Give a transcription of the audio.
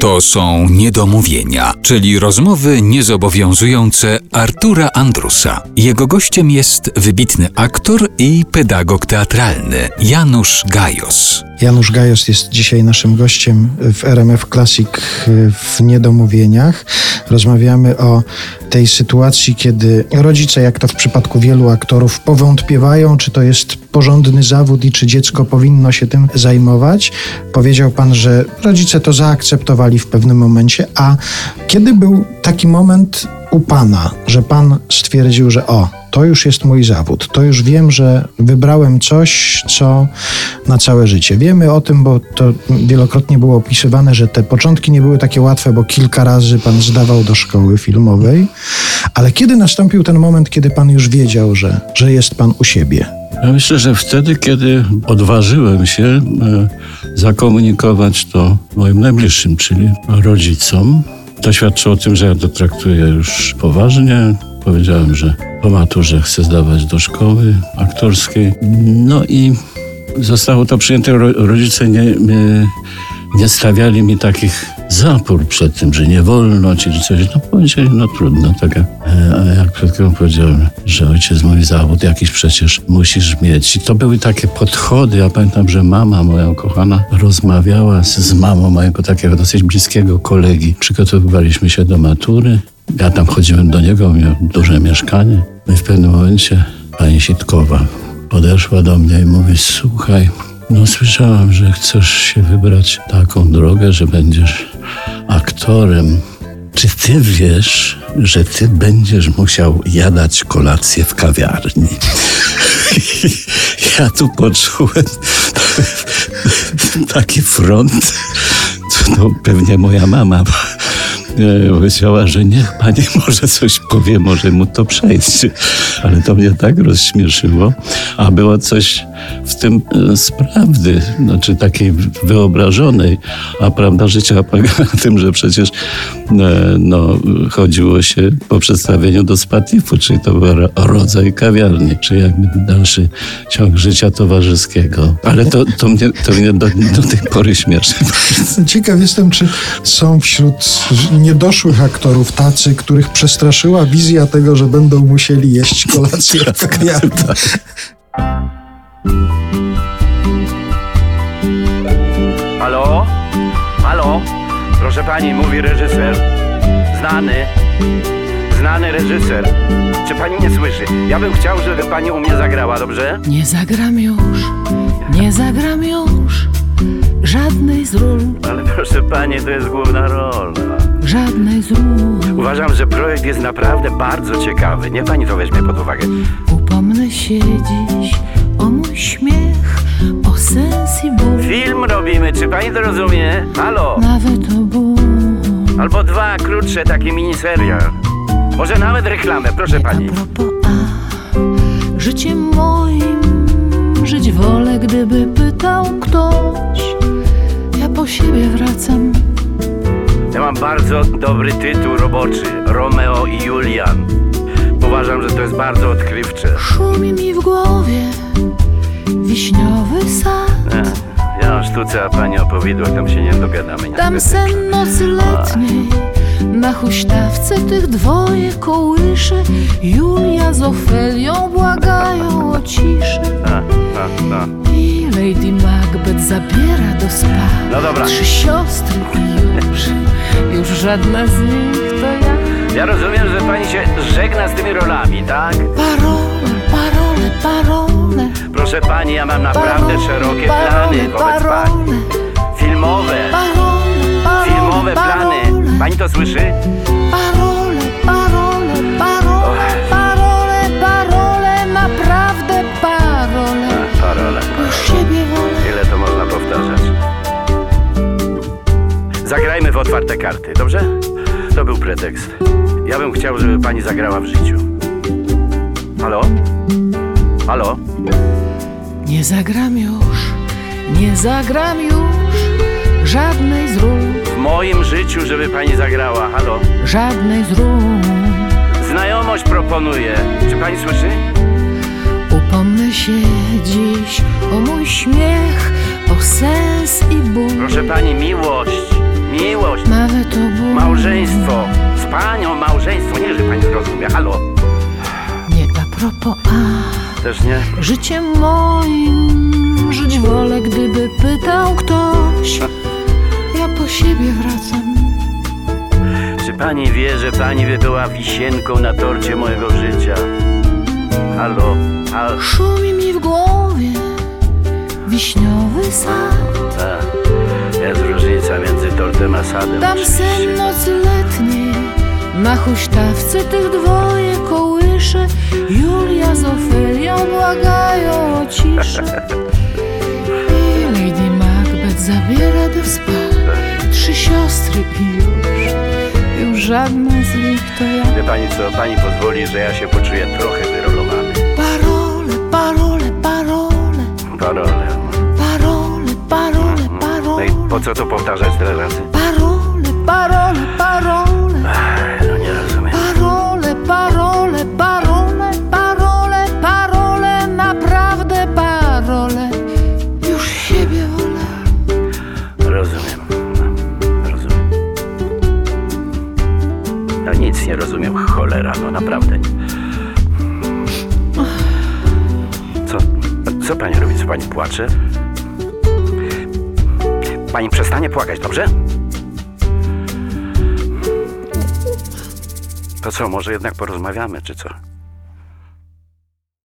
To są niedomówienia, czyli rozmowy niezobowiązujące Artura Andrusa. Jego gościem jest wybitny aktor i pedagog teatralny Janusz Gajos. Janusz Gajos jest dzisiaj naszym gościem w RMF Classic w Niedomówieniach. Rozmawiamy o tej sytuacji, kiedy rodzice, jak to w przypadku wielu aktorów, powątpiewają, czy to jest porządny zawód i czy dziecko powinno się tym zajmować. Powiedział pan, że rodzice to zaakceptowali w pewnym momencie, a kiedy był taki moment u pana, że pan stwierdził, że o, to już jest mój zawód, to już wiem, że wybrałem coś, co na całe życie. Wiemy o tym, bo to wielokrotnie było opisywane, że te początki nie były takie łatwe, bo kilka razy pan zdawał do szkoły filmowej, ale kiedy nastąpił ten moment, kiedy pan już wiedział, że, że jest pan u siebie? Ja myślę, że wtedy, kiedy odważyłem się e, zakomunikować to moim najbliższym, czyli rodzicom, to świadczy o tym, że ja to traktuję już poważnie. Powiedziałem, że po maturze chcę zdawać do szkoły aktorskiej. No i zostało to przyjęte. Rodzice nie, nie, stawiali mi takich zapór przed tym, że nie wolno ci, czy coś. No powiedzieli, no trudno, tak jak, a jak przed chwilą powiedziałem, że ojciec mój zawód jakiś przecież musisz mieć. I to były takie podchody. Ja pamiętam, że mama moja ukochana rozmawiała z, z mamą mojego takiego dosyć bliskiego kolegi. Przygotowywaliśmy się do matury. Ja tam chodziłem do niego, miał duże mieszkanie. I w pewnym momencie pani Sitkowa podeszła do mnie i mówi, słuchaj, no słyszałam, że chcesz się wybrać taką drogę, że będziesz aktorem. Czy ty wiesz, że ty będziesz musiał jadać kolację w kawiarni? ja tu poczułem taki front. To pewnie moja mama powiedziała, że niech pani może coś powie, może mu to przejść. Ale to mnie tak rozśmieszyło, a było coś w tym e, z prawdy, znaczy takiej wyobrażonej, a prawda życia polega na tym, że przecież e, no, chodziło się po przedstawieniu do Spatifu, czyli to był rodzaj kawiarni, czy jakby dalszy ciąg życia towarzyskiego. Ale to, to mnie, to mnie do, do tej pory śmieszy. Ciekaw jestem, czy są wśród niedoszłych aktorów tacy, których przestraszyła wizja tego, że będą musieli jeść kolację w kawiarni. Halo? Halo? Proszę pani, mówi reżyser. Znany. Znany reżyser. Czy pani nie słyszy? Ja bym chciał, żeby pani u mnie zagrała, dobrze? Nie zagram już, nie zagram już żadnej z ról, Ale proszę pani, to jest główna rola. żadnej z ról. Uważam, że projekt jest naprawdę bardzo ciekawy. Niech pani to weźmie pod uwagę. Upomnę się dziś o mój śmiech, o sens i ból, Film robimy, czy pani to rozumie? Halo? nawet o ból. Albo dwa krótsze takie miniserial. Może nawet reklamę, proszę pani. A propos, a życiem moim żyć wolę, gdyby pytał ktoś. Ja po siebie wracam, Ja mam bardzo dobry tytuł roboczy. Romeo i Julian. Uważam, że to jest bardzo odkrywcze. szumi mi w głowie wiśniowy sad. E, Ja o sztuce, a pani o powidłach, tam się nie dogadamy. Tam niestety. sen nocy letniej Na huśtawce tych dwoje kołysze Julia z Ofelią błagają o ciszę. I Lady Macbeth zabiera do spa No dobra. Trzy siostry już Już żadna z nich to ja Ja rozumiem, że pani się żegna z tymi rolami, tak? Parole, parole, parole Proszę pani, ja mam naprawdę szerokie plany wobec pani. parole, Filmowe, parole, parole, filmowe plany. Parole. Pani to słyszy? Parole, parole, parole, parole, parole, naprawdę parole. A, Parole. Już ciebie wolę. Ile to można powtarzać? Zagrajmy w otwarte karty, dobrze? To był pretekst. Ja bym chciał, żeby pani zagrała w życiu. Halo? Halo? Nie zagram już, nie zagram już żadnej z ról, moim życiu, żeby pani zagrała. Halo? Żadnej z ról Znajomość proponuję. Czy pani słyszy? Upomnę się dziś o mój śmiech, o sens i ból. Proszę pani, miłość, miłość, Nawet to ból. małżeństwo. Z panią małżeństwo. Nie, że pani zrozumie. Halo? Nie a propos, a Też nie? życiem moim żyć wolę, gdyby pytał ktoś. Siebie wracam. Czy pani wie, że pani by była wisienką na torcie mojego życia? Halo? Halo? Szumi mi w głowie wiśniowy sad. A, jest różnica między tortem a sadem. Tam oczywiście. sen nocy letniej Na huśtawce tych dwoje kołysze Julia z Ofelią błagają o ciszę siostry i już Już żadna z nich to ja Wie pani co, pani pozwoli, że ja się poczuję trochę wyrolowany. Parole, parole, parole Parole. Parole, parole, No parole i po co to powtarzać tyle razy? Parole, parole, parole Ech, No nie rozumiem. Parole, parole, parole, parole, parole, naprawdę parole. Już siebie wolę. Rozumiem. Nie rozumiem, cholera, no naprawdę. Co? Co pani robi? Co pani płacze? Pani przestanie płakać, dobrze? To co, może jednak porozmawiamy, czy co?